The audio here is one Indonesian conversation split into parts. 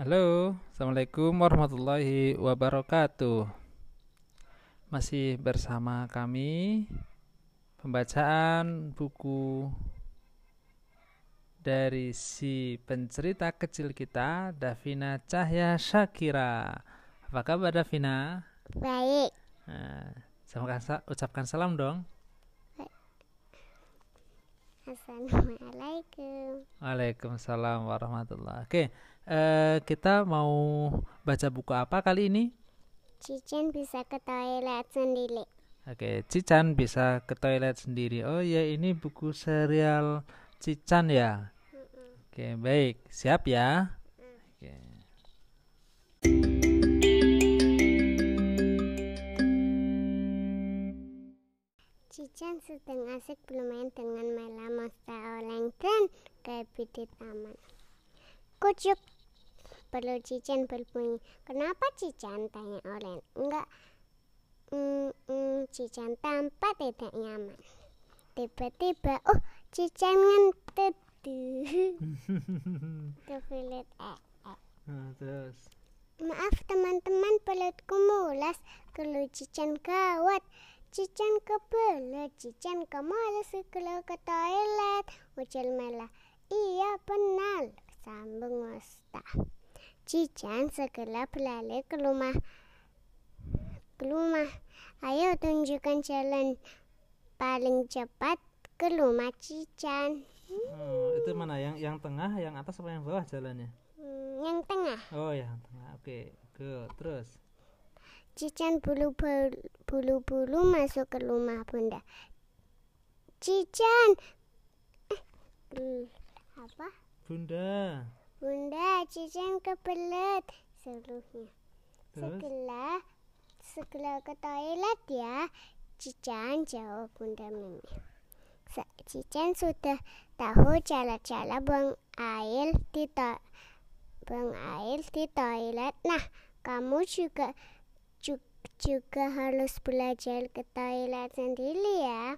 Halo, Assalamualaikum warahmatullahi wabarakatuh. Masih bersama kami pembacaan buku dari si pencerita kecil kita, Davina Cahya Syakira. Apa kabar Davina? Baik. Nah, ucapkan salam dong. Assalamualaikum. Waalaikumsalam warahmatullahi Oke, eh, kita mau baca buku apa kali ini? Cican bisa ke toilet sendiri. Oke, Cican bisa ke toilet sendiri. Oh ya, ini buku serial Cican ya. Oke, baik. Siap ya? Oke. Cican sedang asik bermain dengan Mela Monster Oleng dan Gabi di taman. Kucuk, perlu Cican berbunyi. Kenapa Cican? Tanya Oleng. Enggak, mm, mm, Cican tampak tidak nyaman. Tiba-tiba, oh Cican ngentut. Kefilit eh, eh. Nah, terus. Maaf teman-teman pelutku mulas. Kalau Cican gawat. Cican kebelet, Cican kemalas kalau ke toilet. Ucil Mela, iya benar, sambung Musta. Cican segera berlari ke rumah. Ke rumah. Ayo tunjukkan jalan paling cepat ke rumah Cican. Oh, itu mana yang yang tengah, yang atas apa yang bawah jalannya? Hmm, yang tengah. Oh, yang tengah. Oke, good. Terus. Cican bulu-bulu masuk ke rumah bunda. Cican, eh, apa? Bunda. Bunda, Cican kebelet seluruhnya. Setelah setelah ke toilet ya, Cican jawab Bunda Mimi. Cican sudah tahu cara-cara buang air di to buang air di toilet. Nah, kamu juga juga harus belajar ke toilet sendiri ya.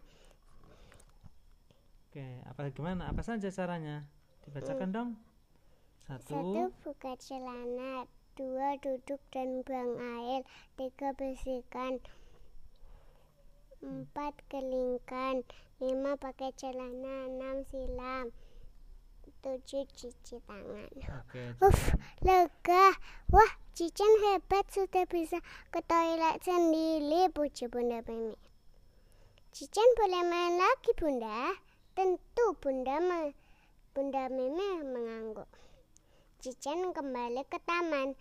Oke, apa gimana? Apa saja caranya? Dibacakan hmm. dong. Satu. Satu buka celana, dua duduk dan buang air, tiga bersihkan, empat kelingkan, lima pakai celana, enam silam, tujuh cuci tangan. Oke. Uff, lega. Wah, Cican hebat sudah bisa ke toilet sendiri, puji Bunda Mimi. Cican boleh main lagi, Bunda. Tentu Bunda me Bunda Mimi mengangguk. Cican kembali ke taman.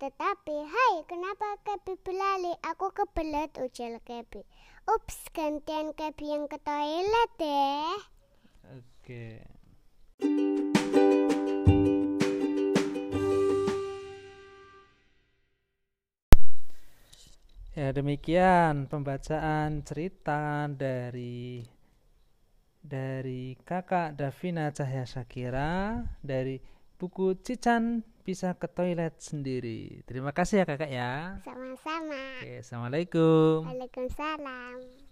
Tetapi, hai, kenapa Kebi berlari? Aku kebelet, ujar Kebi. Ups, gantian Kebi yang ke toilet deh. Oke. Ya demikian pembacaan cerita dari dari kakak Davina Cahya Syakira dari buku Cican bisa ke toilet sendiri. Terima kasih ya kakak ya. Sama-sama. Oke, assalamualaikum. Waalaikumsalam.